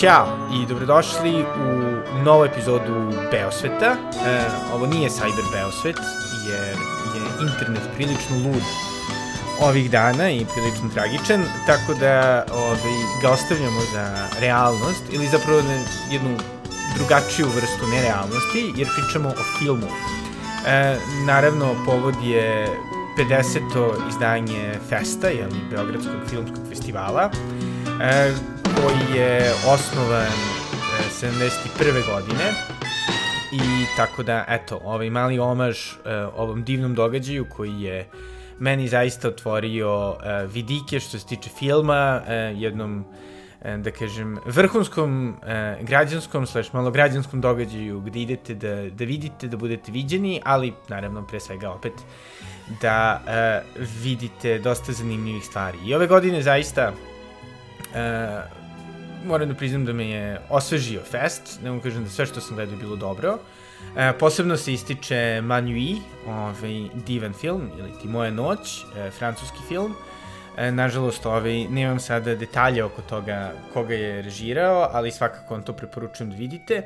Ćao i dobrodošli u novu epizodu Beosveta. E, ovo nije Cyber Beosvet jer je internet prilično lud ovih dana i prilično tragičan, tako da ovaj, ga ostavljamo za realnost ili zapravo na jednu drugačiju vrstu nerealnosti jer pričamo o filmu. E, naravno, povod je 50. izdanje Festa, jeli, Beogradskog filmskog festivala, e, koji je osnovan e, 71. godine i tako da, eto, ovaj mali omaž e, ovom divnom događaju koji je meni zaista otvorio e, vidike što se tiče filma, e, jednom e, da kažem, vrhunskom e, građanskom, slash malo građanskom događaju gde idete da, da vidite, da budete viđeni, ali naravno pre svega opet da e, vidite dosta zanimljivih stvari. I ove godine zaista e, moram da priznam da me je osvežio fest, ne mogu kažem da sve što sam gledao je bilo dobro. E, posebno se ističe Manui, ovaj divan film, ili ti Moja noć, e, francuski film. E, nažalost, ovaj, nemam sada detalje oko toga koga je režirao, ali svakako vam to preporučujem da vidite.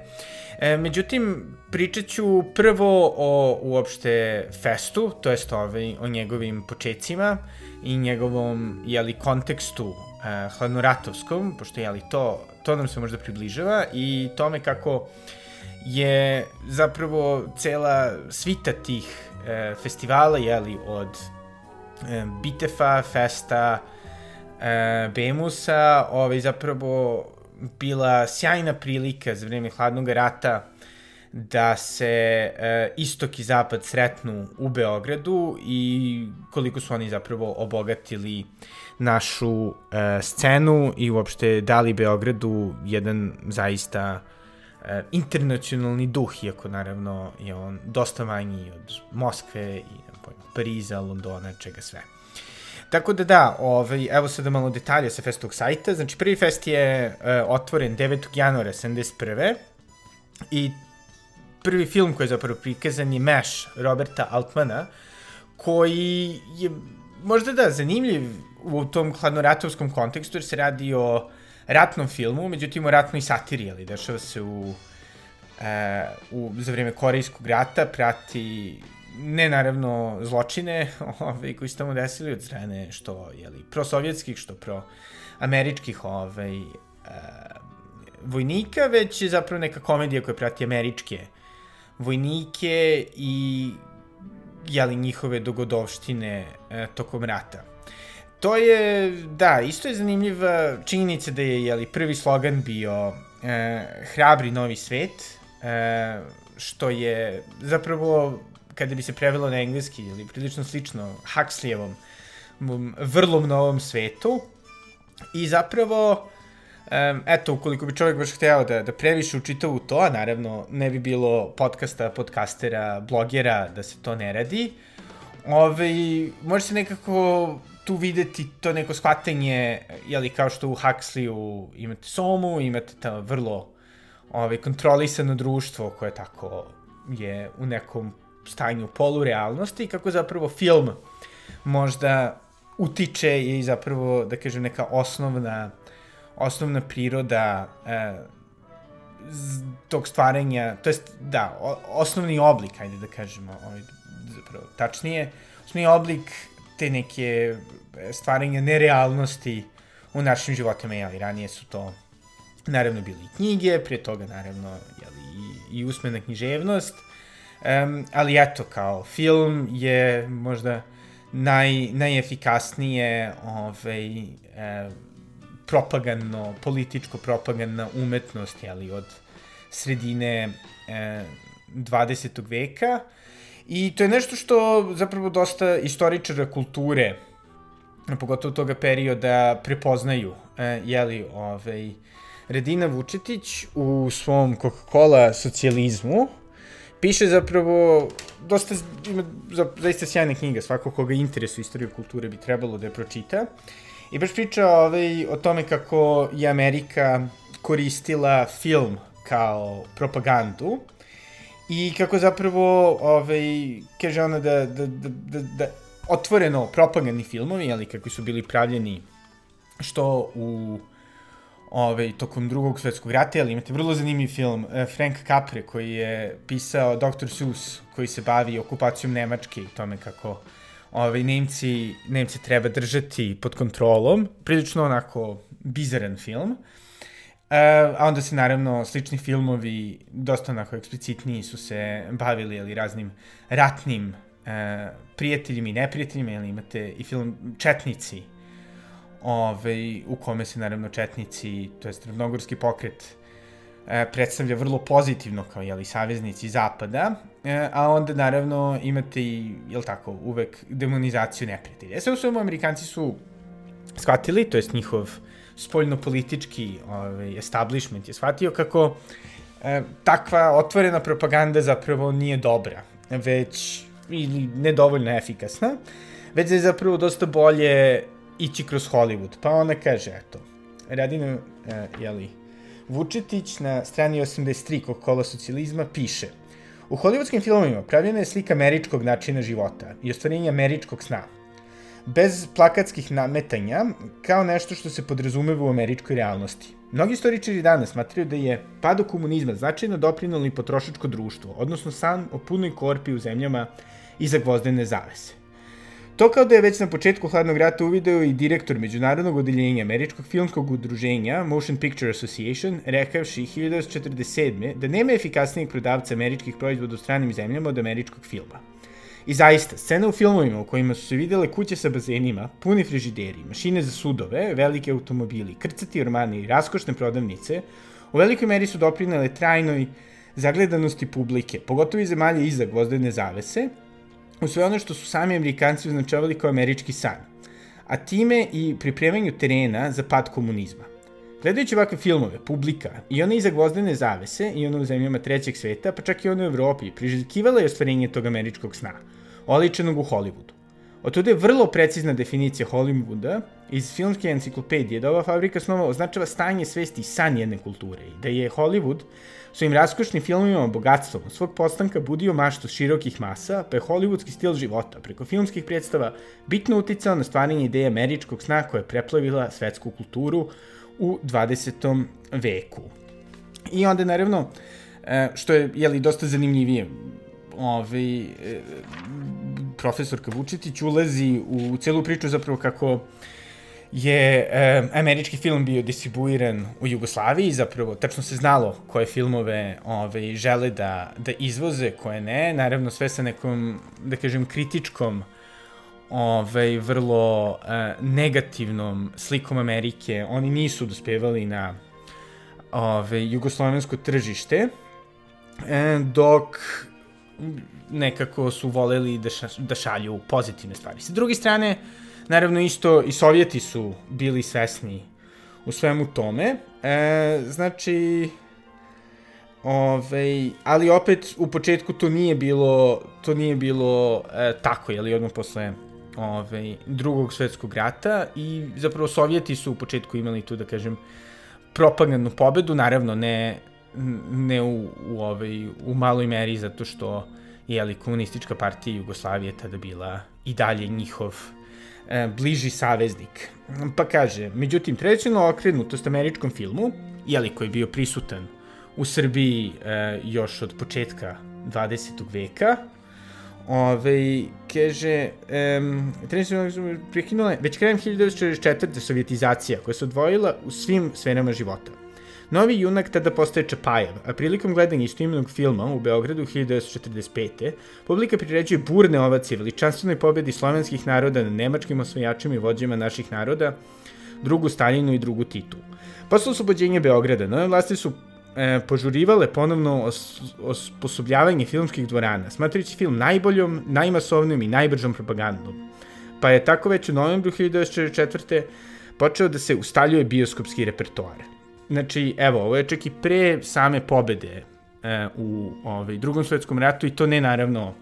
E, međutim, pričat ću prvo o uopšte festu, to jest ovaj, o njegovim počecima i njegovom jeli, kontekstu uh, hladnoratovskom, pošto jeli, to, to nam se možda približava i tome kako je zapravo cela svita tih uh, festivala, jeli, od uh, Bitefa, Festa, uh, Bemusa, ovaj, zapravo bila sjajna prilika za vreme hladnog rata da se e, istok i zapad sretnu u Beogradu i koliko su oni zapravo obogatili našu e, scenu i uopšte dali Beogradu jedan zaista e, internacionalni duh, iako naravno je on dosta manji od Moskve i pojma, Pariza, Londona, čega sve. Tako da da, ovaj, evo sada malo detalja sa festovog sajta. Znači, prvi fest je e, otvoren 9. januara 71. I prvi film koji je zapravo prikazan je Mesh Roberta Altmana, koji je možda da zanimljiv u tom hladnoratovskom kontekstu, jer se radi o ratnom filmu, međutim o ratnoj satiri, ali dešava se u, e, u, za vreme Korejskog rata, prati ne naravno zločine ovaj, koji se tamo desili od strane što jeli, prosovjetskih, što pro američkih ovaj, e, vojnika, već je zapravo neka komedija koja prati američke vojnike i jeli, njihove dogodovštine e, tokom rata. To je, da, isto je zanimljiva činjenica da je jeli, prvi slogan bio e, hrabri novi svet, e, što je zapravo, kada bi se prevelo na engleski, ili prilično slično Huxleyevom vrlom novom svetu, i zapravo Um, eto, ukoliko bi čovjek baš hteo da, da previše učita u to, naravno ne bi bilo podcasta, podcastera, blogera da se to ne radi, Ove, može se nekako tu videti to neko shvatanje, jeli, kao što u Huxleyu imate Somu, imate ta vrlo ove, kontrolisano društvo koje tako je u nekom stanju polurealnosti, kako zapravo film možda utiče i zapravo, da kažem, neka osnovna osnovna priroda e, tog stvaranja, to jest, da, o, osnovni oblik, ajde da kažemo, ovaj, zapravo, tačnije, osnovni oblik te neke stvaranja nerealnosti u našim životima, jeli, ranije su to naravno bili i knjige, prije toga naravno jeli, i, i usmena književnost, um, ali eto, kao film je možda naj, najefikasnije ovaj, eh, propagandno, političko propagandna umetnost, jeli, od sredine e, 20. veka. I to je nešto što zapravo dosta istoričara kulture, pogotovo toga perioda, prepoznaju. E, jeli, ovaj, Redina Vučetić u svom Coca-Cola socijalizmu piše zapravo dosta, ima zaista sjajna knjiga, svako koga interesuje istoriju kulture bi trebalo da je pročita. I baš priča ovaj, o tome kako je Amerika koristila film kao propagandu i kako zapravo, ovaj, kaže ona da, da, da, da, da otvoreno propagandni filmovi, ali kako su bili pravljeni što u ovaj, tokom drugog svetskog rata, ali imate vrlo zanimljiv film uh, Frank Capre koji je pisao Dr. Seuss koji se bavi okupacijom Nemačke i tome kako ovaj, Nemci, Nemci treba držati pod kontrolom. Prilično onako bizaran film. Uh, a onda se naravno slični filmovi, dosta onako eksplicitniji su se bavili ali raznim ratnim uh, prijateljima i neprijateljima, ali imate i film Četnici, ovaj, u kome se naravno Četnici, to je ravnogorski pokret, e, predstavlja vrlo pozitivno kao jeli, saveznici Zapada, e, a onda naravno imate i, jel tako, uvek demonizaciju neprijatelja. Sve u svemu Amerikanci su shvatili, to jest njihov spoljno-politički ovaj, establishment je shvatio kako e, takva otvorena propaganda zapravo nije dobra, već ili nedovoljno efikasna, već da je zapravo dosta bolje ići kroz Hollywood. Pa ona kaže, eto, Radina, uh, jeli, Vučetić na strani 83 kog kola socijalizma piše U hollywoodskim filmovima pravljena je slika američkog načina života i ostvarenja američkog sna. Bez plakatskih nametanja, kao nešto što se podrazumeva u američkoj realnosti. Mnogi istoričari danas smatraju da je padu komunizma značajno doprinalo i potrošačko društvo, odnosno san o punoj korpi u zemljama iza gvozdene zavese. To kao da je već na početku hladnog rata uvideo i direktor Međunarodnog odeljenja Američkog filmskog udruženja Motion Picture Association, rekavši 1947. da nema efikasnijeg prodavca američkih proizvoda u stranim zemljama od američkog filma. I zaista, scene u filmovima u kojima su se videle kuće sa bazenima, puni frižideri, mašine za sudove, velike automobili, krcati ormani i raskošne prodavnice, u velikoj meri su doprinale trajnoj zagledanosti publike, pogotovo i zemalje iza gvozdene zavese, u sve ono što su sami Amerikanci označavali kao američki san, a time i pripremanju terena za pad komunizma. Gledajući ovakve filmove, publika, i one iza gvozdene zavese, i one u zemljama trećeg sveta, pa čak i one u Evropi, priželjkivala je ostvarenje tog američkog sna, oličenog u Hollywoodu. Od tuda je vrlo precizna definicija Hollywooda iz filmske enciklopedije da ova fabrika snova označava stanje svesti i san jedne kulture i da je Hollywood svojim raskošnim filmima bogatstvom svog postanka budio maštu širokih masa, pa je hollywoodski stil života preko filmskih predstava bitno uticao na stvaranje ideje američkog sna koja je preplavila svetsku kulturu u 20. veku. I onda, naravno, e, što je, jeli, dosta zanimljivije, ovaj, profesorka Vučetić ulazi u celu priču zapravo kako je e, američki film bio distribuiran u Jugoslaviji, zapravo tačno se znalo koje filmove ove, žele da, da izvoze, koje ne, naravno sve sa nekom, da kažem, kritičkom ove, vrlo e, negativnom slikom Amerike. Oni nisu dospevali na ove, jugoslovensko tržište, e, dok nekako su voleli da, ša, da šalju pozitivne stvari. Sa druge strane, naravno isto i Sovjeti su bili svesni u svemu tome. E, znači, Ove, ali opet u početku to nije bilo to nije bilo e, tako, je li odmah posle ove, drugog svetskog rata i zapravo Sovjeti su u početku imali tu da kažem propagandnu pobedu, naravno ne ne u, u, ovaj, u maloj meri zato što je li komunistička partija Jugoslavije tada bila i dalje njihov bliži saveznik. Pa kaže, međutim, tradicionalno okrenutost američkom filmu, jeli koji je bio prisutan u Srbiji e, još od početka 20. veka, Ove, kaže, um, tradicionalno prekinula već krajem 1944. sovjetizacija koja se odvojila u svim sferama života Novi junak tada postaje Čapajev, a prilikom gledanja istoimenog filma u Beogradu 1945. publika priređuje burne ovacije veličanstvenoj pobedi slovenskih naroda na nemačkim osvajačima i vođima naših naroda, drugu Staljinu i drugu Titu. Posle oslobođenja Beograda, nove vlasti su e, požurivale ponovno os, osposobljavanje filmskih dvorana, smatrajući film najboljom, najmasovnijom i najbržom propagandom. Pa je tako već u novembru 1944. počeo da se ustaljuje bioskopski repertoar. Znači, evo, ovo je čak i pre same pobede e, u ovaj, drugom svetskom ratu i to ne naravno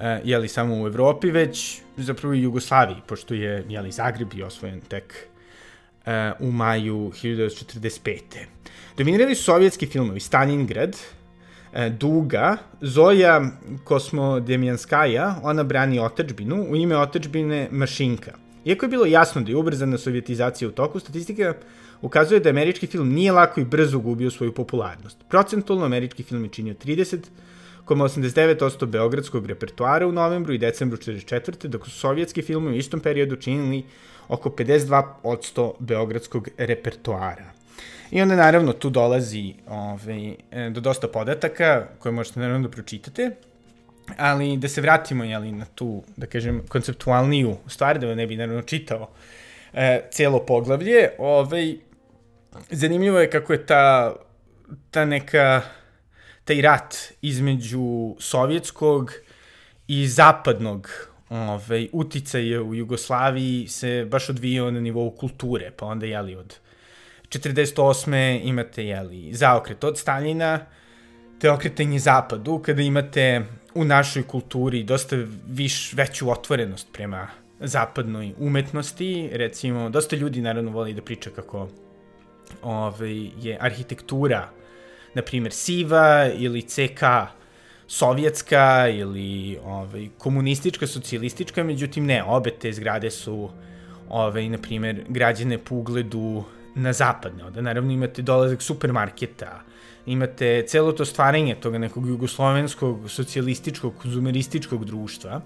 e, jeli samo u Evropi, već zapravo i Jugoslaviji, pošto je jeli, Zagreb i osvojen tek e, u maju 1945. Dominirali su sovjetski filmovi Stalingrad, e, Duga, Zoja Kosmodemjanskaja, ona brani otačbinu, u ime otačbine Mašinka. Iako je bilo jasno da je ubrzana sovjetizacija u toku, statistika ukazuje da američki film nije lako i brzo gubio svoju popularnost. Procentualno američki film je činio 30,89% beogradskog repertoara u novembru i decembru 44. dok su sovjetski filmovi u istom periodu činili oko 52% beogradskog repertoara. I onda naravno tu dolazi ovaj, do dosta podataka koje možete naravno da pročitate, ali da se vratimo jeli, na tu, da kažem, konceptualniju stvar, da ne bi naravno čitao e, celo poglavlje, ovaj, zanimljivo je kako je ta, ta neka, taj rat između sovjetskog i zapadnog ovaj, uticaja u Jugoslaviji se baš odvijao na nivou kulture, pa onda, jeli, od 48. imate, jeli, zaokret od Staljina, te okretanje zapadu, kada imate u našoj kulturi dosta viš, veću otvorenost prema zapadnoj umetnosti. Recimo, dosta ljudi naravno voli da priča kako ovaj, je arhitektura, na primjer, siva ili CK sovjetska ili ovaj, komunistička, socijalistička, međutim ne, obe te zgrade su ovaj, na primjer, građene po ugledu na zapadne. Onda naravno imate dolazak supermarketa, imate celo to stvaranje toga nekog jugoslovenskog, socijalističkog, konzumerističkog društva,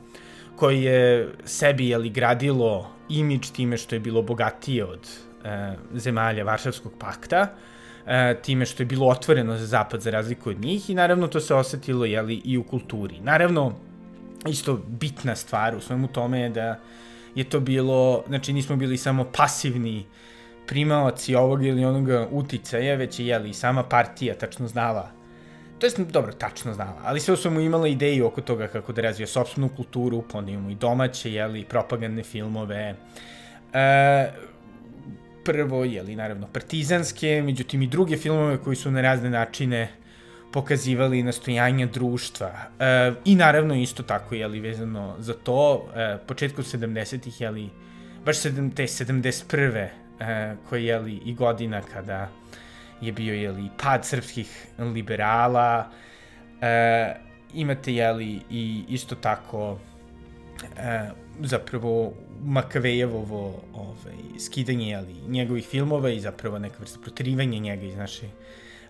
koji je sebi jeli, gradilo imidž time što je bilo bogatije od zemalja Varšavskog pakta, e, time što je bilo otvoreno za zapad za razliku od njih i naravno to se osetilo jeli, i u kulturi. Naravno, isto bitna stvar u svemu tome je da je to bilo, znači nismo bili samo pasivni primaoci ovog ili onoga uticaja, već je jeli, sama partija tačno znala to je dobro, tačno znala, ali sve su mu imala ideju oko toga kako da razvija sobstvenu kulturu, pa onda imamo i domaće, jeli, propagandne filmove, e, prvo, jeli, naravno, partizanske, međutim i druge filmove koji su na razne načine pokazivali nastojanja društva. E, I naravno isto tako, jeli, vezano za to, e, početku 70-ih, jeli, baš sedem, te 71 e, koje je li i godina kada je bio je li pad srpskih liberala e, imate je li i isto tako e, zapravo Makavejevovo ovaj, skidanje ali, njegovih filmova i zapravo neka vrsta protirivanja njega iz naše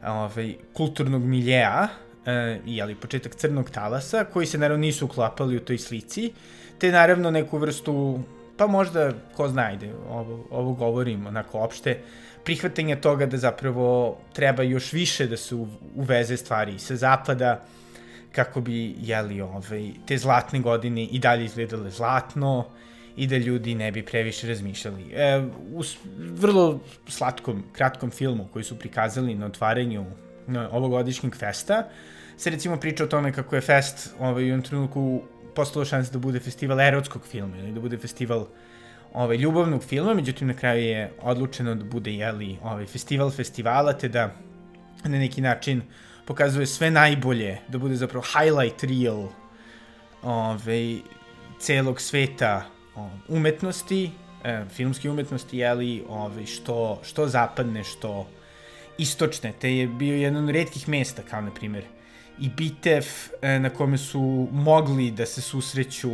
ovaj, kulturnog miljeja e, i ali, početak crnog talasa koji se naravno nisu uklapali u toj slici te naravno neku vrstu pa možda, ko zna, ide, ovo, ovo govorim onako opšte, prihvatanje toga da zapravo treba još više da se uveze stvari sa zapada, kako bi, jeli, ovaj, te zlatne godine i dalje izgledale zlatno i da ljudi ne bi previše razmišljali. E, u vrlo slatkom, kratkom filmu koji su prikazali na otvaranju ovogodišnjeg festa, se recimo priča o tome kako je fest ovaj, u jednom trenutku postalo šanse da bude festival erotskog filma ili da bude festival ovaj, ljubavnog filma, međutim na kraju je odlučeno da bude jeli, ovaj, festival festivala, te da na neki način pokazuje sve najbolje, da bude zapravo highlight reel ovaj, celog sveta umetnosti, e, filmske umetnosti, jeli, ovaj, što, što zapadne, što istočne, te je bio jedan od redkih mesta, kao na primjer i bitev e, na kome su mogli da se susreću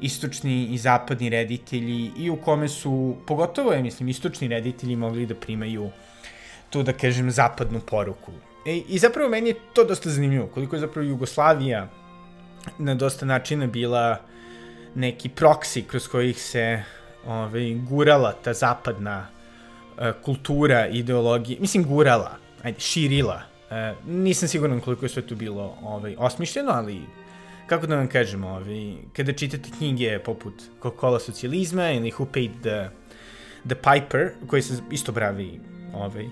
istočni i zapadni reditelji i u kome su, pogotovo je, mislim, istočni reditelji mogli da primaju tu, da kažem, zapadnu poruku. E, I zapravo meni je to dosta zanimljivo, koliko je zapravo Jugoslavija na dosta načina bila neki proksi kroz kojih se ovaj, gurala ta zapadna uh, kultura, ideologija, mislim gurala, ajde, širila. E, nisam siguran koliko je sve tu bilo ovaj, osmišljeno, ali kako da vam kažem, ovaj, kada čitate knjige poput Coca-Cola socijalizma ili Who Paid the, the Piper, koji se isto bravi ovaj,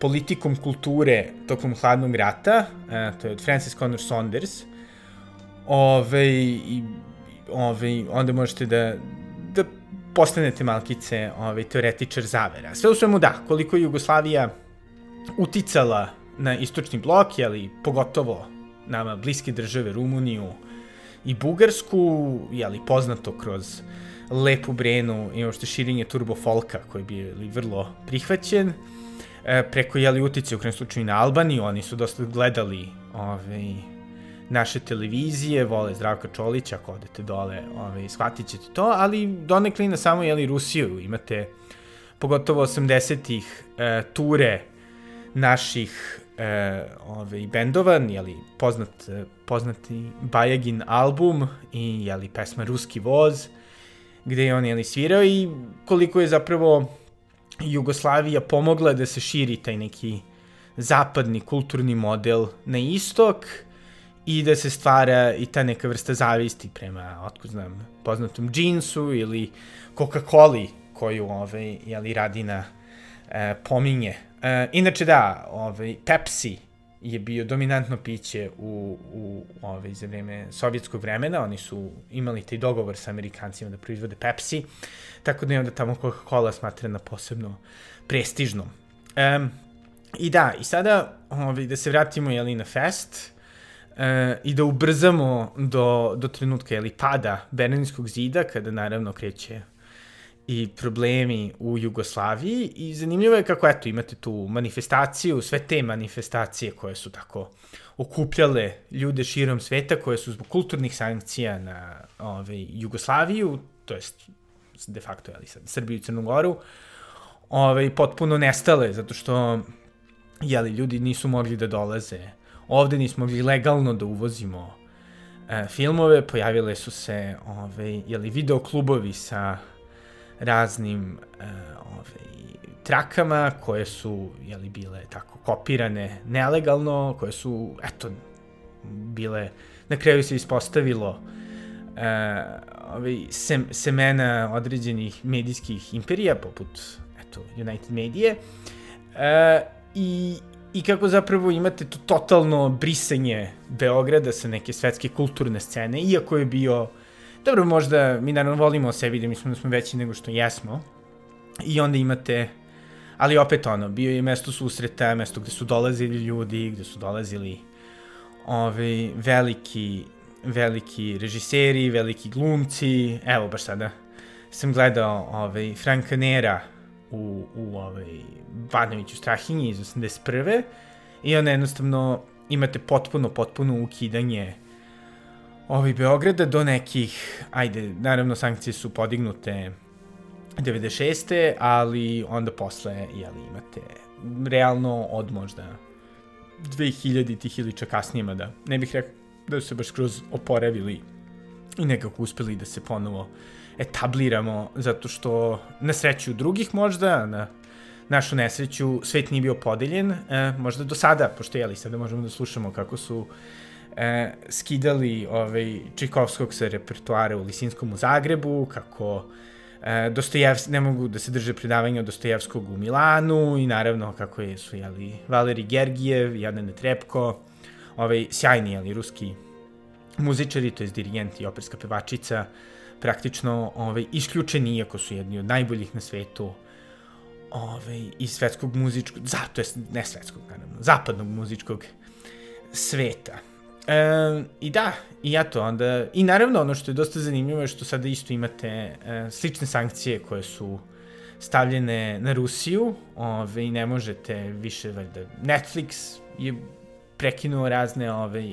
politikom kulture tokom hladnog rata, to je od Francis Connor Saunders, ovaj, i, ovaj, onda možete da, da postanete malkice ovaj, teoretičar zavera. Sve u svemu da, koliko je Jugoslavija uticala na istočni blok, jeli, pogotovo nama bliske države Rumuniju i Bugarsku, jeli, poznato kroz lepu brenu i što širenje turbo folka koji bi jeli, vrlo prihvaćen, e, preko jeli utice u krenom slučaju na Albaniju, oni su dosta gledali ovaj, naše televizije, vole Zdravka Čolića, ako odete dole, ovaj, shvatit ćete to, ali donekli na samo jeli, Rusiju. Imate pogotovo 80-ih, e, ture naših e, ove, bendova, jeli, poznat, poznati Bajagin album i jeli, pesma Ruski voz, gde je on jeli, svirao i koliko je zapravo Jugoslavija pomogla da se širi taj neki zapadni kulturni model na istok i da se stvara i ta neka vrsta zavisti prema, otko znam, poznatom džinsu ili Coca-Coli koju ovaj, jeli, Radina e, pominje. E, inače da, ovaj, Pepsi je bio dominantno piće u, u ovaj, za vreme sovjetskog vremena, oni su imali taj dogovor sa Amerikancima da proizvode Pepsi, tako da je onda tamo Coca-Cola smatrana posebno prestižnom. Um, I da, i sada ovaj, da se vratimo jeli, na fest uh, i da ubrzamo do, do trenutka jeli, pada Berlinskog zida, kada naravno kreće i problemi u Jugoslaviji i zanimljivo je kako eto imate tu manifestaciju, sve te manifestacije koje su tako okupljale ljude širom sveta koje su zbog kulturnih sankcija na ovaj, Jugoslaviju, to jest de facto ali sad, Srbiju i Crnu Goru, ovaj, potpuno nestale zato što jeli, ljudi nisu mogli da dolaze. Ovde, nismo mogli legalno da uvozimo e, filmove, pojavile su se ovaj, jeli, videoklubovi sa raznim uh, ovaj, trakama koje su jeli, bile tako kopirane nelegalno, koje su, eto, bile, na kraju se ispostavilo uh, ovaj, sem, semena određenih medijskih imperija, poput, eto, United Media, uh, i, i kako zapravo imate to totalno brisanje Beograda sa neke svetske kulturne scene, iako je bio Dobro, možda mi naravno volimo sebi da mislimo da smo veći nego što jesmo. I onda imate, ali opet ono, bio je mesto susreta, mesto gde su dolazili ljudi, gde su dolazili ovaj, veliki, veliki režiseri, veliki glumci. Evo, baš sada sam gledao ovaj, Franka Nera u, u ovaj, Banoviću Strahinji iz 81. I onda jednostavno imate potpuno, potpuno ukidanje ovaj, Beograda do nekih, ajde, naravno sankcije su podignute 96. ali onda posle, jeli, imate realno od možda 2000 tih ili čak kasnije, da ne bih rekao da su se baš kroz oporavili i nekako uspeli da se ponovo etabliramo, zato što na sreću drugih možda, na našu nesreću, svet nije bio podeljen, e, možda do sada, pošto jeli, sada možemo da slušamo kako su e, skidali ovaj, Čikovskog sa repertoara u Lisinskom u Zagrebu, kako e, Dostojevski, ne mogu da se drže predavanja od Dostojevskog u Milanu i naravno kako je, su jeli, Valeri Gergijev, Jadane Trepko, ovaj, sjajni jeli, ruski muzičari, to je dirigent i operska pevačica, praktično ovaj, isključeni, iako su jedni od najboljih na svetu, ovaj, iz svetskog muzičkog, zato je, ne svetskog, naravno, zapadnog muzičkog sveta. E, I da, i ja to onda, i naravno ono što je dosta zanimljivo je što sada isto imate e, slične sankcije koje su stavljene na Rusiju, ove, i ne možete više, valjda, Netflix je prekinuo razne, ove,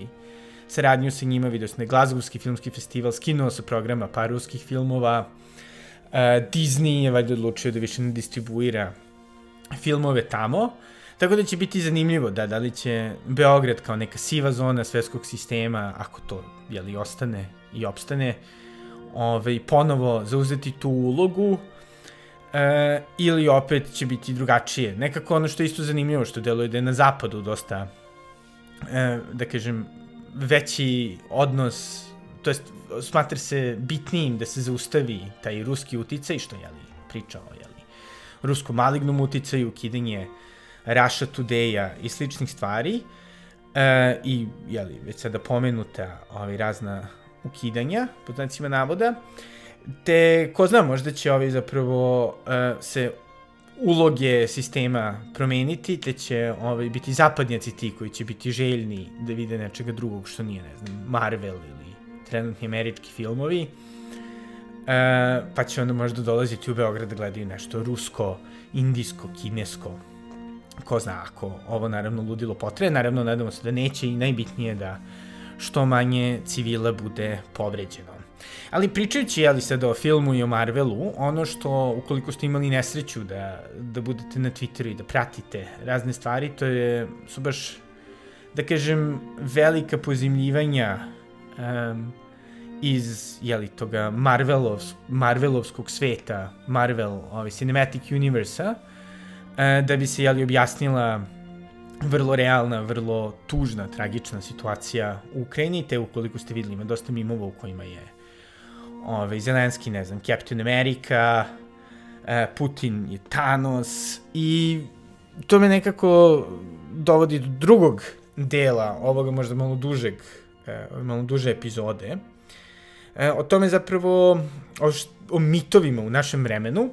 saradnju sa njima, vidio sam da Glazgovski filmski festival skinuo sa programa par ruskih filmova, e, Disney je valjda odlučio da više ne distribuira filmove tamo, Tako da će biti zanimljivo da, da li će Beograd kao neka siva zona svetskog sistema, ako to jeli, ostane i opstane, ovaj, ponovo zauzeti tu ulogu, e, ili opet će biti drugačije. Nekako ono što je isto zanimljivo, što deluje da je na zapadu dosta, e, da kažem, veći odnos, to jest smatra se bitnijim da se zaustavi taj ruski uticaj, što je priča o jeli, ruskom malignom uticaju, ukidanje Russia Today-a i sličnih stvari e, i jeli, već sada pomenuta ovaj, razna ukidanja, po znacima navoda, te ko zna, možda će ovaj zapravo uh, se uloge sistema promeniti, te će ovaj, biti zapadnjaci ti koji će biti željni da vide nečega drugog što nije, ne znam, Marvel ili trenutni američki filmovi, uh, pa će onda možda dolaziti u Beograd da gledaju nešto rusko, indijsko, kinesko, ko zna ako ovo naravno ludilo potre, naravno nadamo se da neće i najbitnije da što manje civila bude povređeno. Ali pričajući, jeli sada o filmu i o Marvelu, ono što, ukoliko ste imali nesreću da, da budete na Twitteru i da pratite razne stvari, to je, su baš, da kažem, velika pozimljivanja um, iz, jeli, toga Marvelovs, Marvelovskog sveta, Marvel, ovaj, Cinematic Universe-a, da bi se, jeli, objasnila vrlo realna, vrlo tužna, tragična situacija u Ukrajini, te ukoliko ste videli, ima dosta mimova u kojima je ovaj, Zelenski, ne znam, Captain America, uh, Putin je Thanos i to me nekako dovodi do drugog dela ovoga možda malo dužeg, uh, malo duže epizode. O tome zapravo, o, o mitovima u našem vremenu,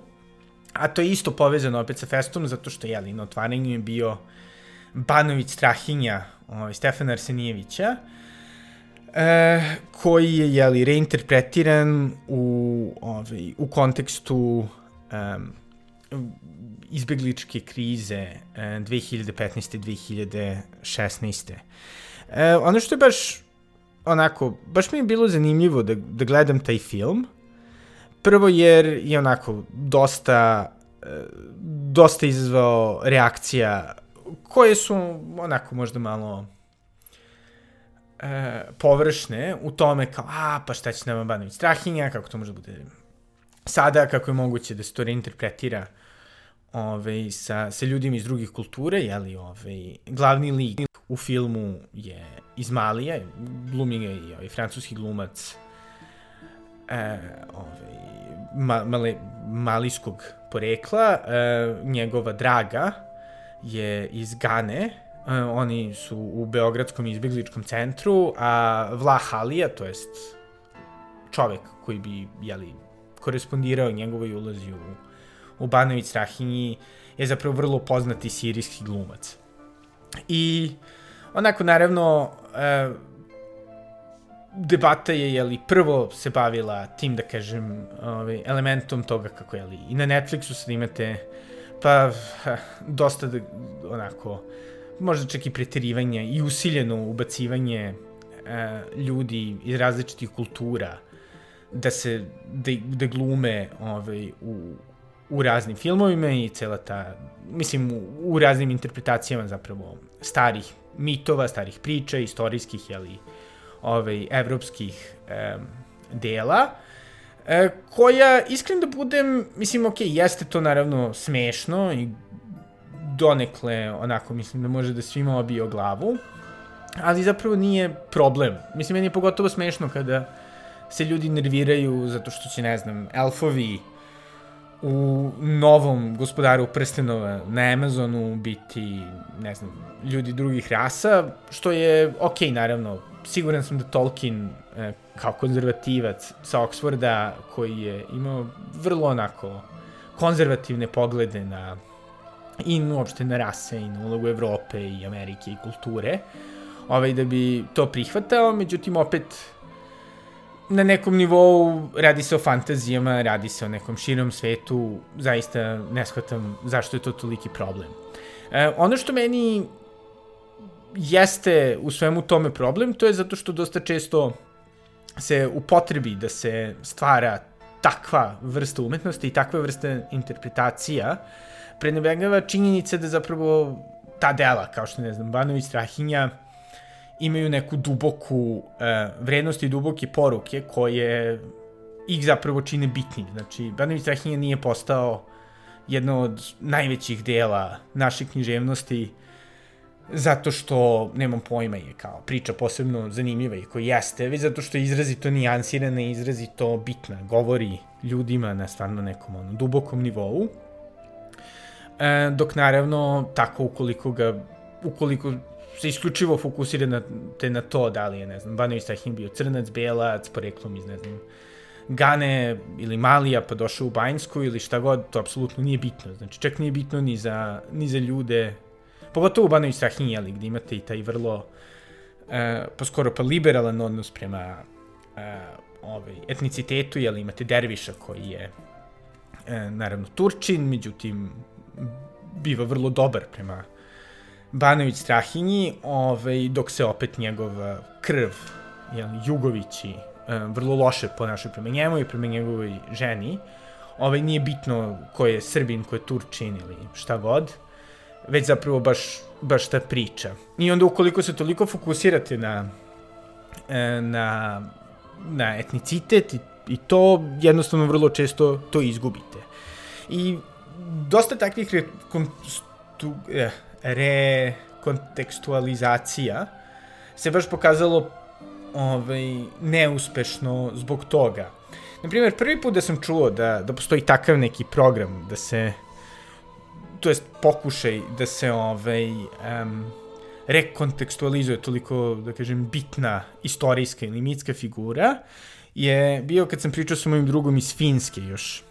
a to je isto povezano opet sa Festom, zato što, jeli, na otvaranju je bio Banović Strahinja, ovaj, Stefana Arsenijevića, e, koji je, jeli, reinterpretiran u, ovaj, u kontekstu um, izbegličke krize uh, 2015. 2016. E, ono što je baš onako, baš mi je bilo zanimljivo da, da gledam taj film. Prvo jer je onako dosta dosta izazvao reakcija koje su onako možda malo e, površne u tome kao, a, pa šta će nama Banović Strahinja, kako to može bude sada, kako je moguće da se to reinterpretira ove, sa, sa ljudima iz drugih kulture, jeli, ove, glavni lik u filmu je iz Malija, glumi ga i ovaj, francuski glumac e, ovaj, ma, male, malijskog porekla, e, njegova draga je iz Gane, e, oni su u Beogradskom izbjegličkom centru, a Vlah Halija, to jest čovek koji bi, jeli, korespondirao njegovoj ulazi u, u Banović Strahinji, je zapravo vrlo poznati sirijski glumac. I onako, naravno, e, debata je, jeli, prvo se bavila tim, da kažem, ovaj, elementom toga kako, jeli, i na Netflixu sad imate, pa, dosta, da, onako, možda čak i preterivanje i usiljeno ubacivanje e, ljudi iz različitih kultura da se, da, da glume ovaj, u, u raznim filmovima i cela ta, mislim, u, u raznim interpretacijama zapravo starih mitova, starih priča, istorijskih, jeli, ovaj, evropskih e, dela, e, koja, iskren da budem, mislim, ok, jeste to naravno smešno i donekle, onako, mislim da može da svima obije o glavu, ali zapravo nije problem. Mislim, meni je pogotovo smešno kada se ljudi nerviraju zato što će, ne znam, elfovi u novom gospodaru prstenova na Amazonu biti, ne znam, ljudi drugih rasa, što je okej, okay, naravno, siguran sam da Tolkien e, kao konzervativac sa Oxforda koji je imao vrlo onako konzervativne poglede na i uopšte na rase i na ulogu Evrope i Amerike i kulture, ovaj, da bi to prihvatao, međutim opet na nekom nivou radi se o fantazijama, radi se o nekom širom svetu, zaista ne shvatam zašto je to toliki problem. E, ono što meni jeste u svemu tome problem, to je zato što dosta često se upotrebi da se stvara takva vrsta umetnosti i takva vrsta interpretacija prenebegava činjenica da zapravo ta dela, kao što ne znam, Banović Strahinja, imaju neku duboku uh, vrednost i duboke poruke koje ih zapravo čine bitnim. Znači, Banović Strahinja nije postao jedno od najvećih dela naše književnosti zato što, nemam pojma, je kao priča posebno zanimljiva i koji jeste, već zato što je izrazito nijansirana i izrazito bitna, govori ljudima na stvarno nekom ono, dubokom nivou. E, dok naravno, tako ukoliko ga, ukoliko se isključivo fokusira na, te na to da li je, ne znam, Banović Strahin bio crnac, belac, poreklom iz, ne znam, Gane ili Malija pa došao u Banjsku ili šta god, to apsolutno nije bitno. Znači, čak nije bitno ni za, ni za ljude pogotovo u Banović Strahinji, jeli, gde imate i taj vrlo, e, pa skoro pa liberalan odnos prema e, ovaj, etnicitetu, jeli, imate Derviša koji je e, naravno Turčin, međutim biva vrlo dobar prema Banović Strahinji, ovaj, dok se opet njegov krv, jeli, Jugovići, vrlo loše ponašaju prema njemu i prema njegovoj ženi. Ovaj, nije bitno ko je Srbin, ko je Turčin ili šta god, već zapravo baš, baš ta priča. I onda ukoliko se toliko fokusirate na, e, na, na etnicitet i, i to, jednostavno vrlo često to izgubite. I dosta takvih re, konstu, rekontekstualizacija se baš pokazalo ovaj, neuspešno zbog toga. Naprimjer, prvi put da sam čuo da, da postoji takav neki program, da se, to jest pokušaj da se ovaj, um, rekontekstualizuje toliko, da kažem, bitna istorijska ili mitska figura, je bio kad sam pričao sa mojim drugom iz Finske još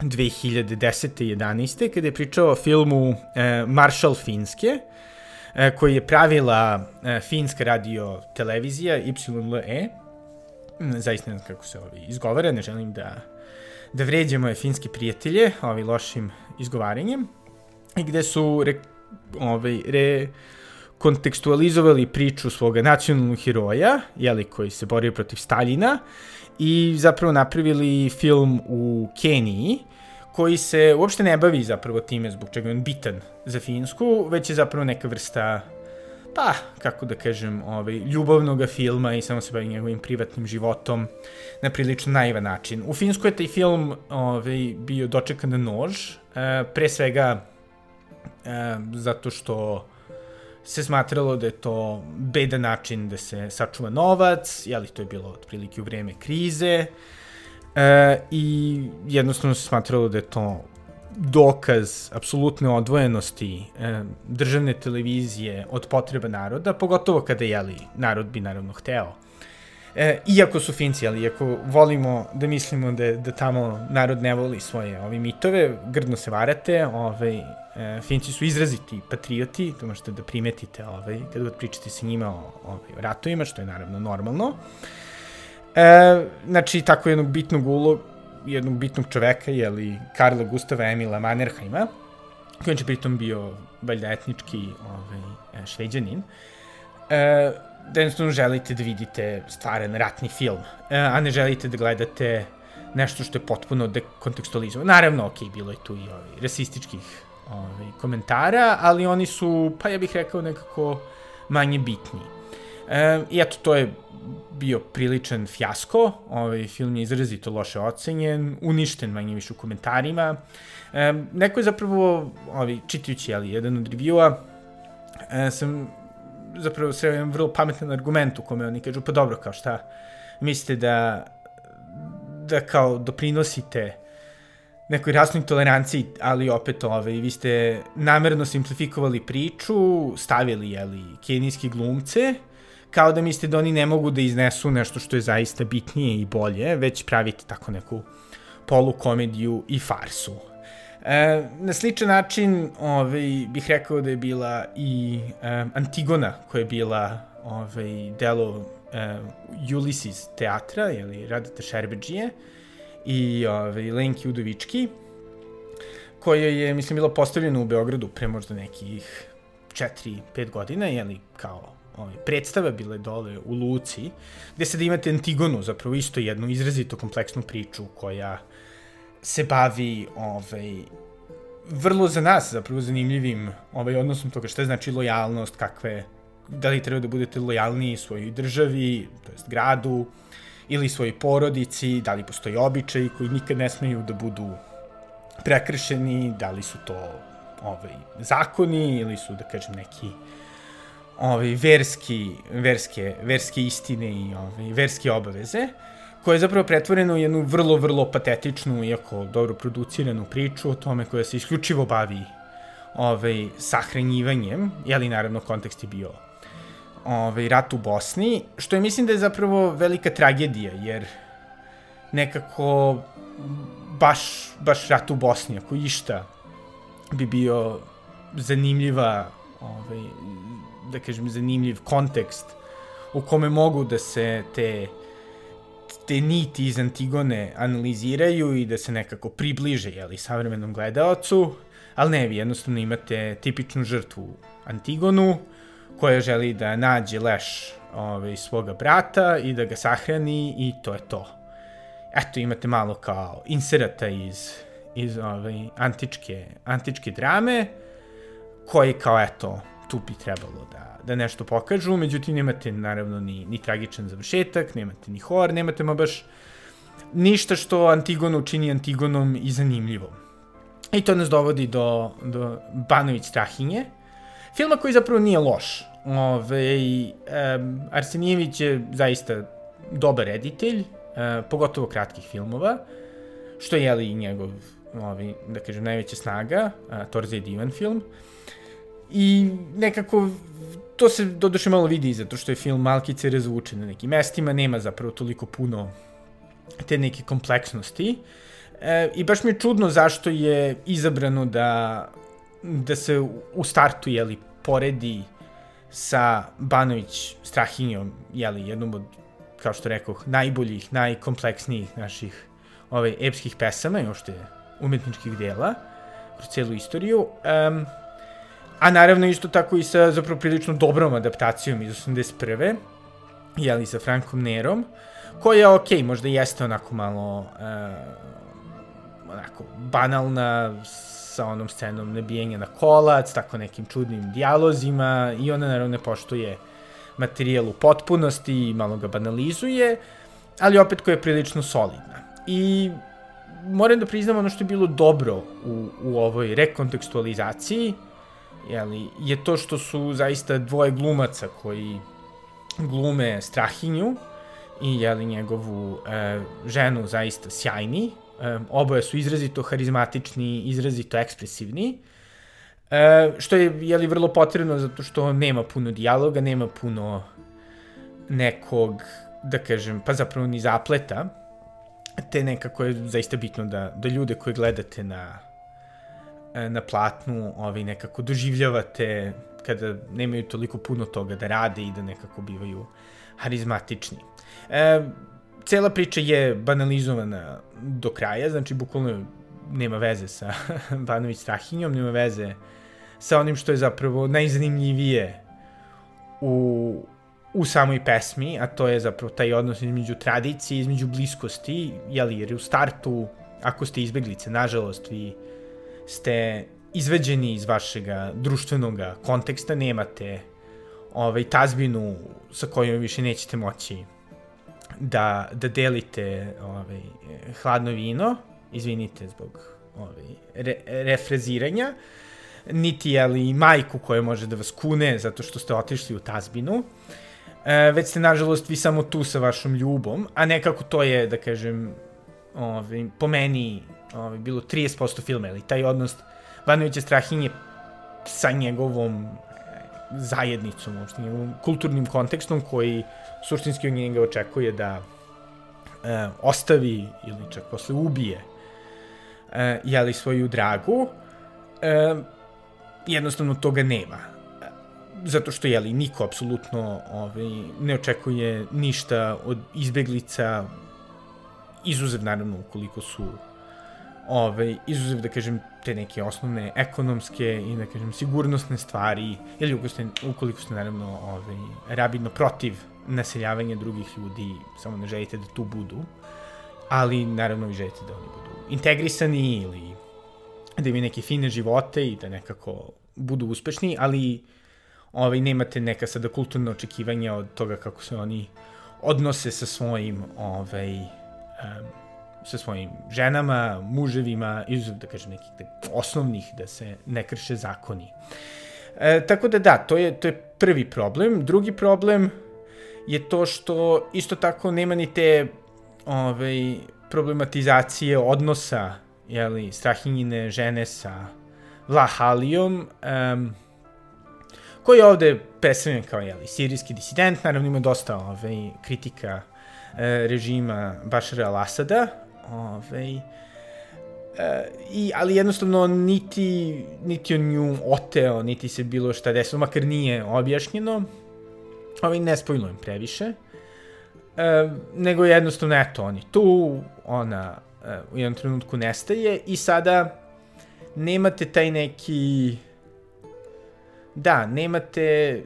2010. 11. kada je pričao o filmu e, Marshall Finske, e, koji je pravila e, finska radio televizija YLE, zaista ne znam kako se ovi izgovara, ne želim da, da vređe moje finske prijatelje ovi lošim izgovaranjem, i gde su re, ovaj, re, kontekstualizovali priču svoga nacionalnog heroja, jeli, koji se borio protiv Staljina, i zapravo napravili film u Keniji, koji se uopšte ne bavi zapravo time zbog čega je on bitan za Finsku, već je zapravo neka vrsta pa, kako da kažem, ovaj, ljubavnog filma i samo se bavi njegovim privatnim životom na prilično naivan način. U Finskoj je taj film ovaj, bio dočekan na nož, e, pre svega e, zato što se smatralo da je to bedan način da se sačuva novac, jeli to je bilo otprilike u vreme krize, e, i jednostavno se smatralo da je to dokaz apsolutne odvojenosti e, državne televizije od potreba naroda, pogotovo kada jeli, narod bi naravno hteo. E, iako su Finci, ali iako volimo da mislimo da, da tamo narod ne voli svoje ovi mitove, grdno se varate, ovaj, e, Finci su izraziti patrioti, to možete da primetite ovaj, kada god pričate sa njima o, ovaj, o ratovima, što je naravno normalno. E, znači, tako jednog bitnog ulog, jednog bitnog čoveka, jeli, Karla Gustava Emila Mannerheima, koji je pritom bio valjda etnički ovaj, šveđanin, e, da jednostavno želite da vidite stvaran ratni film, e, a ne želite da gledate nešto što je potpuno dekontekstualizovano. Naravno, ok, bilo je tu i ovaj, rasističkih ovaj, komentara, ali oni su, pa ja bih rekao, nekako manje bitni. E, I eto, to je bio priličan fijasko, ovaj film je izrazito loše ocenjen, uništen manje više u komentarima. E, neko je zapravo, ovaj, čitajući ali, jedan od reviewa, e, sam zapravo sreo jedan vrlo pametan argument u kome oni kažu, pa dobro, kao šta, mislite da, da kao doprinosite nekoj rasnoj toleranciji, ali opet ove, vi ste namerno simplifikovali priču, stavili, jeli, kenijski glumce, kao da mislite da oni ne mogu da iznesu nešto što je zaista bitnije i bolje, već pravite tako neku polukomediju i farsu. E, na sličan način ovaj, bih rekao da je bila i e, Antigona, koja je bila ovaj, delo e, Ulysses teatra, ili Radata Šerbeđije, i ovaj, Lenki Udovički, koja je, mislim, bila postavljena u Beogradu pre možda nekih 4-5 godina, jeli, kao ovaj, predstava bile dole u Luci, gde se da imate Antigonu, zapravo isto jednu izrazito kompleksnu priču koja se bavi ovaj, vrlo za nas zapravo zanimljivim ovaj, odnosom toga šta znači lojalnost, kakve, da li treba da budete lojalni svojoj državi, to jest gradu, ili svojoj porodici, da li postoji običaj koji nikad ne smeju da budu prekršeni, da li su to ovaj, zakoni ili su, da kažem, neki ovaj, verski, verske, verske istine i ovaj, verske obaveze, koja je zapravo pretvorena u jednu vrlo, vrlo patetičnu, iako dobro produciranu priču o tome koja se isključivo bavi ovaj, sahranjivanjem, jeli naravno kontekst je bio ovaj, rat u Bosni, što je mislim da je zapravo velika tragedija, jer nekako baš, baš rat u Bosni, ako išta bi bio zanimljiva ovaj, da kažem, zanimljiv kontekst u kome mogu da se te te niti iz Antigone analiziraju i da se nekako približe jeli, savremenom gledalcu, ali ne, vi jednostavno imate tipičnu žrtvu Antigonu, koja želi da nađe leš ovaj, svoga brata i da ga sahrani i to je to. Eto, imate malo kao inserata iz, iz ovaj, antičke, antičke drame, koji kao eto, tu bi trebalo da, da nešto pokažu, međutim nemate naravno ni, ni tragičan završetak, nemate ni hor, nemate ma baš ništa što Antigonu čini Antigonom i zanimljivom. I to nas dovodi do, do Banović Strahinje, filma koji zapravo nije loš. Ove, um, Arsenijević je zaista dobar reditelj, uh, pogotovo kratkih filmova, što je i njegov, ovi, da kažem, najveća snaga, uh, Torze je divan film. I nekako to se doduše malo vidi zato što je film malkice razvučen na nekim mestima, nema zapravo toliko puno te neke kompleksnosti. E, I baš mi je čudno zašto je izabrano da, da se u startu, jeli, poredi sa Banović Strahinjom, jeli, jednom od, kao što rekoh, najboljih, najkompleksnijih naših ovaj, epskih pesama i ošte umetničkih dela kroz celu istoriju. Um, a naravno isto tako i sa zapravo prilično dobrom adaptacijom iz 81. Jeli, sa Frankom Nerom, koja, ok, možda jeste onako malo uh, onako banalna, sa onom scenom nabijenja na kolac, tako nekim čudnim dijalozima i ona naravno ne poštuje materijal u potpunosti i malo ga banalizuje, ali opet koja je prilično solidna. I moram da priznam ono što je bilo dobro u, u ovoj rekontekstualizaciji, jeli, je to što su zaista dvoje glumaca koji glume Strahinju i jeli, njegovu e, ženu zaista sjajni, Um, oboje su izrazito harizmatični, izrazito ekspresivni, e, što je jeli, vrlo potrebno zato što nema puno dijaloga, nema puno nekog, da kažem, pa zapravo ni zapleta, te nekako je zaista bitno da, da ljude koje gledate na, e, na platnu ovaj, nekako doživljavate kada nemaju toliko puno toga da rade i da nekako bivaju harizmatični. E, cela priča je banalizovana do kraja, znači bukvalno nema veze sa Banović Strahinjom, nema veze sa onim što je zapravo najzanimljivije u, u samoj pesmi, a to je zapravo taj odnos između tradicije, između bliskosti, jeli, jer u startu, ako ste izbeglice, nažalost, vi ste izveđeni iz vašeg društvenog konteksta, nemate ovaj, tazbinu sa kojom više nećete moći da, da delite ovaj, hladno vino, izvinite zbog ovaj, re, refreziranja, niti je li majku koja može da vas kune zato što ste otišli u tazbinu, e, već ste nažalost vi samo tu sa vašom ljubom, a nekako to je, da kažem, ovaj, po meni ovaj, bilo 30% filma, ili taj odnos Vanovića Strahinje sa njegovom zajednicom, uopšte njegovom kulturnim kontekstom koji suštinski od njega očekuje da e, ostavi ili čak posle ubije e, jeli svoju dragu, e, jednostavno toga nema. Zato što, jeli, niko apsolutno ovaj, ne očekuje ništa od izbeglica, izuzev naravno ukoliko su ovaj, izuzev da kažem te neke osnovne ekonomske i da kažem sigurnosne stvari ili ukoliko ste, ukoliko ste naravno ovaj, rabidno protiv naseljavanja drugih ljudi, samo ne želite da tu budu, ali naravno vi želite da oni budu integrisani ili da imaju neke fine živote i da nekako budu uspešni, ali ovaj, nemate neka sada kulturna očekivanja od toga kako se oni odnose sa svojim ovaj, um, sa svojim ženama, muževima, izuzev, da kažem, nekih osnovnih, da se ne krše zakoni. E, tako da da, to je, to je prvi problem. Drugi problem je to što isto tako nema ni te ovaj, problematizacije odnosa jeli, Strahinjine žene sa Vlahalijom, um, koji je ovde predstavljen kao jeli, sirijski disident, naravno ima dosta ovaj, kritika režima Bašara al-Asada, ovaj, e, i, ali jednostavno niti, niti on nju oteo, niti se bilo šta desilo, makar nije objašnjeno, ovaj, ne spojlujem previše, e, nego jednostavno, eto, on je tu, ona e, u jednom trenutku nestaje i sada nemate taj neki, da, nemate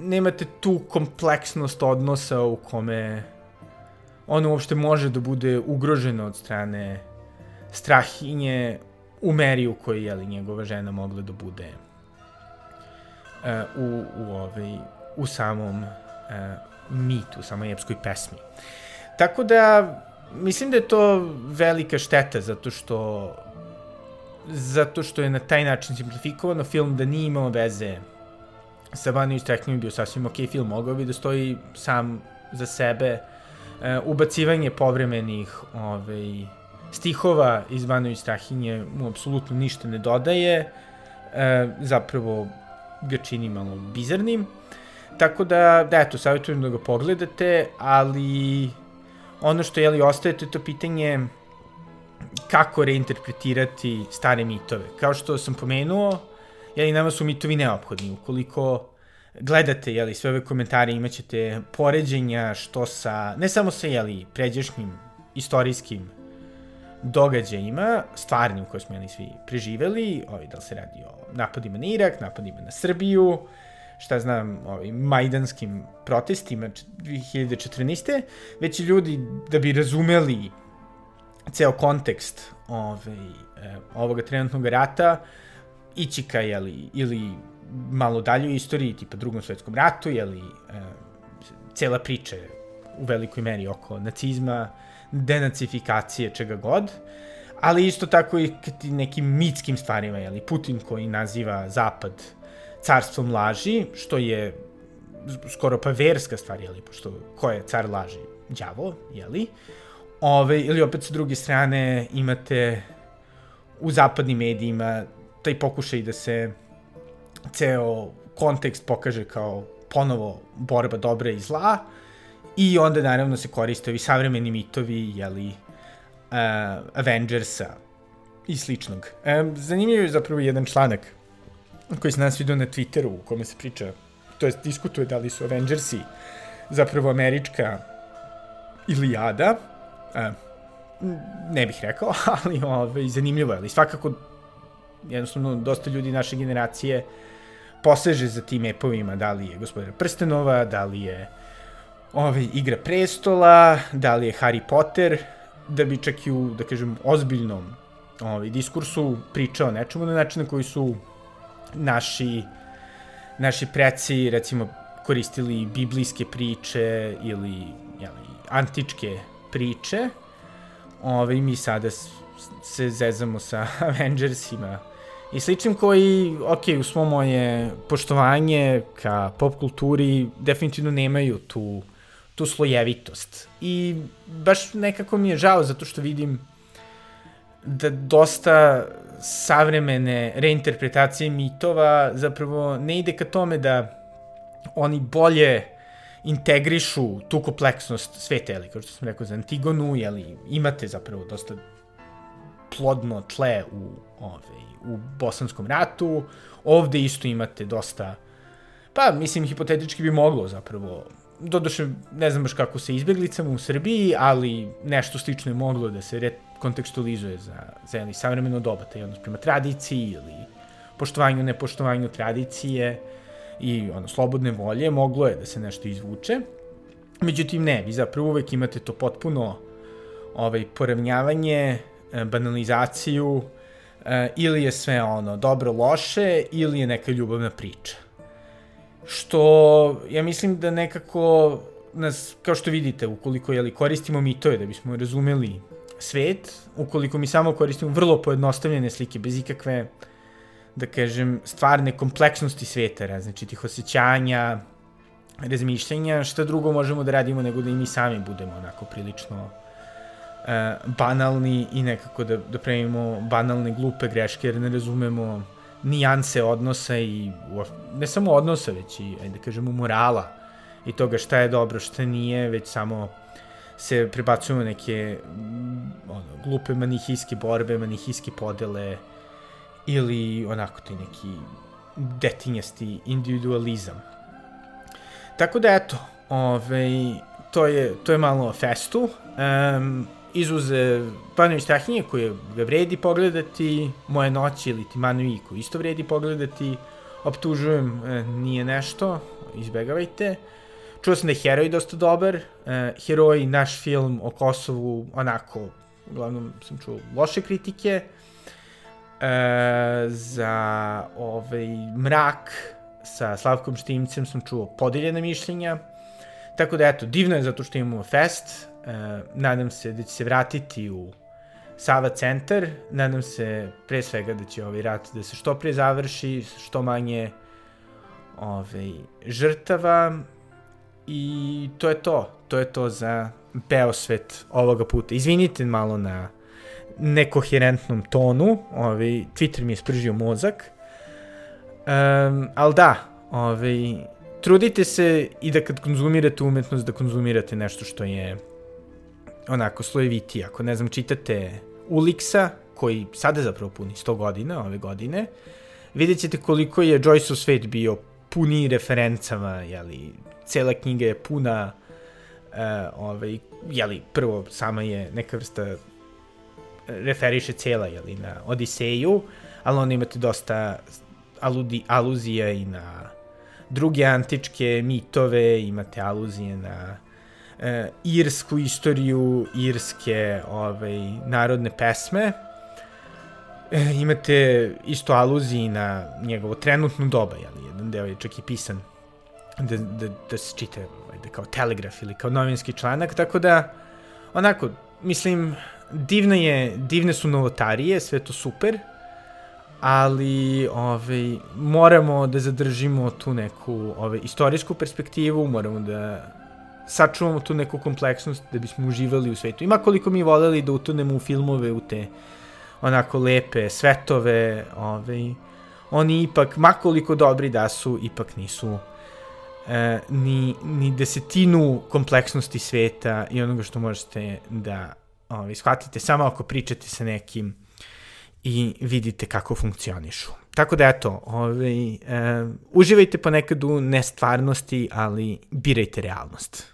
nemate tu kompleksnost odnosa u kome ona uopšte može da bude ugrožena od strane strahinje u meri u kojoj je li njegova žena mogla da bude uh, u, u, ovaj, u samom uh, mitu, u samoj epskoj pesmi. Tako da, mislim da je to velika šteta, zato što zato što je na taj način simplifikovano film da nije imao veze sa Baniju Strahinjem bio sasvim ok film, mogao bi da stoji sam za sebe, uh, ubacivanje povremenih ovaj, stihova iz Banović Strahinje mu apsolutno ništa ne dodaje, e, zapravo ga čini malo bizarnim. Tako da, da eto, savjetujem da ga pogledate, ali ono što je li ostaje to je to pitanje kako reinterpretirati stare mitove. Kao što sam pomenuo, jeli, nama su mitovi neophodni. Ukoliko gledate jeli, sve ove komentare, imaćete poređenja što sa, ne samo sa jeli, pređašnjim istorijskim događajima, stvarnim koje smo jeli svi preživeli, ovaj, da li se radi o napadima na Irak, napadima na Srbiju, šta znam, ovaj, majdanskim protestima 2014. Već i ljudi, da bi razumeli ceo kontekst ovaj, eh, ovoga trenutnog rata, ići ka, jeli, ili malo dalje u istoriji, tipa drugom svetskom ratu, jeli, eh, cela priča u velikoj meri oko nacizma, denacifikacije, čega god, ali isto tako i nekim mitskim stvarima, jeli, Putin koji naziva Zapad carstvom laži, što je skoro pa verska stvar, jeli, pošto ko je car laži? Đavo, jeli? Ove, ili opet sa druge strane imate u zapadnim medijima taj pokušaj da se ceo kontekst pokaže kao ponovo borba dobra i zla, I onda naravno se koriste ovi savremeni mitovi, jeli, uh, Avengersa i sličnog. Um, zanimljiv je zapravo jedan članak koji se nas vidio na Twitteru u kome se priča, to jest diskutuje da li su Avengersi zapravo američka Ilijada, uh, ne bih rekao, ali ove, zanimljivo je, ali svakako jednostavno dosta ljudi naše generacije poseže za tim epovima, da li je gospodina Prstenova, da li je ovaj, Igra prestola, da li je Harry Potter, da bi čak i u, da kažem, ozbiljnom ovaj, diskursu pričao nečemu na način na koji su naši, naši preci, recimo, koristili biblijske priče ili jeli, antičke priče. Ovaj, mi sada se zezamo sa Avengersima i sličnim koji, ok, u svo moje poštovanje ka pop kulturi definitivno nemaju tu tu slojevitost. I baš nekako mi je žao zato što vidim da dosta savremene reinterpretacije mitova zapravo ne ide ka tome da oni bolje integrišu tu kompleksnost sveta, jeli, kao što sam rekao za Antigonu, jeli, imate zapravo dosta plodno tle u, ove, u bosanskom ratu, ovde isto imate dosta, pa mislim hipotetički bi moglo zapravo doduše, ne znam baš kako se izbjeglicama u Srbiji, ali nešto slično je moglo da se kontekstualizuje za, za jedno savremeno doba, taj odnos prema tradiciji ili poštovanju, nepoštovanju tradicije i ono, slobodne volje, moglo je da se nešto izvuče. Međutim, ne, vi zapravo uvek imate to potpuno ovaj, poravnjavanje, banalizaciju, e, ili je sve ono dobro loše, ili je neka ljubavna priča. Što ja mislim da nekako nas, kao što vidite, ukoliko jeli, koristimo mitove da bismo razumeli svet, ukoliko mi samo koristimo vrlo pojednostavljene slike, bez ikakve, da kažem, stvarne kompleksnosti sveta, različitih osjećanja, razmišljanja, šta drugo možemo da radimo nego da i mi sami budemo onako prilično banalni i nekako da, da pravimo banalne, glupe greške, jer ne razumemo nijanse odnosa i ne samo odnosa, već i, ajde da kažemo, morala i toga šta je dobro, šta nije, već samo se prebacujemo neke ono, glupe manihijske borbe, manihijske podele ili onako ti neki detinjasti individualizam. Tako da eto, ovaj, to, je, to je malo o festu. Um, izuze Panović Strahinje koje ga vredi pogledati, Moje noći ili ti Manovi koji isto vredi pogledati, optužujem e, nije nešto, izbegavajte. Čuo sam da je Heroj dosta dobar. Uh, Heroj, naš film o Kosovu, onako, uglavnom sam čuo loše kritike. Uh, za ovaj, Mrak sa Slavkom Štimcem sam čuo podeljene mišljenja. Tako da, eto, divno je zato što imamo fest. Uh, nadam se da će se vratiti u Sava centar. Nadam se pre svega da će ovaj rat da se što pre završi, što manje ovaj, žrtava i to je to. To je to za Beosvet ovoga puta. Izvinite malo na nekoherentnom tonu, ovaj, Twitter mi je spržio mozak, um, ali da, ovaj, trudite se i da kad konzumirate umetnost, da konzumirate nešto što je onako slojeviti. Ako, ne znam, čitate Uliksa, koji sada zapravo puni 100 godina, ove godine, vidjet ćete koliko je Joyceov svet bio puni referencama, jeli, cela knjiga je puna, uh, ovaj, jeli, prvo, sama je neka vrsta, e, referiše cela, jeli, na Odiseju, ali onda imate dosta aludi, aluzija i na druge antičke mitove, imate aluzije na e, irsku istoriju, irske ovaj, narodne pesme. E, imate isto aluziji na njegovo trenutno doba, jel? jedan deo je čak i pisan da, da, da se čita ovaj, da kao telegraf ili kao novinski članak, tako da onako, mislim, divna je, divne su novotarije, sve to super, ali ovaj, moramo da zadržimo tu neku ovaj, istorijsku perspektivu, moramo da sačuvamo tu neku kompleksnost da bismo uživali u svetu. Ima koliko mi voleli da utonemo u filmove, u te onako lepe svetove, ovaj, oni ipak, makoliko dobri da su, ipak nisu e, ni, ni desetinu kompleksnosti sveta i onoga što možete da ovaj, shvatite samo ako pričate sa nekim i vidite kako funkcionišu. Tako da eto, ovaj, e, uživajte ponekad u nestvarnosti, ali birajte realnost.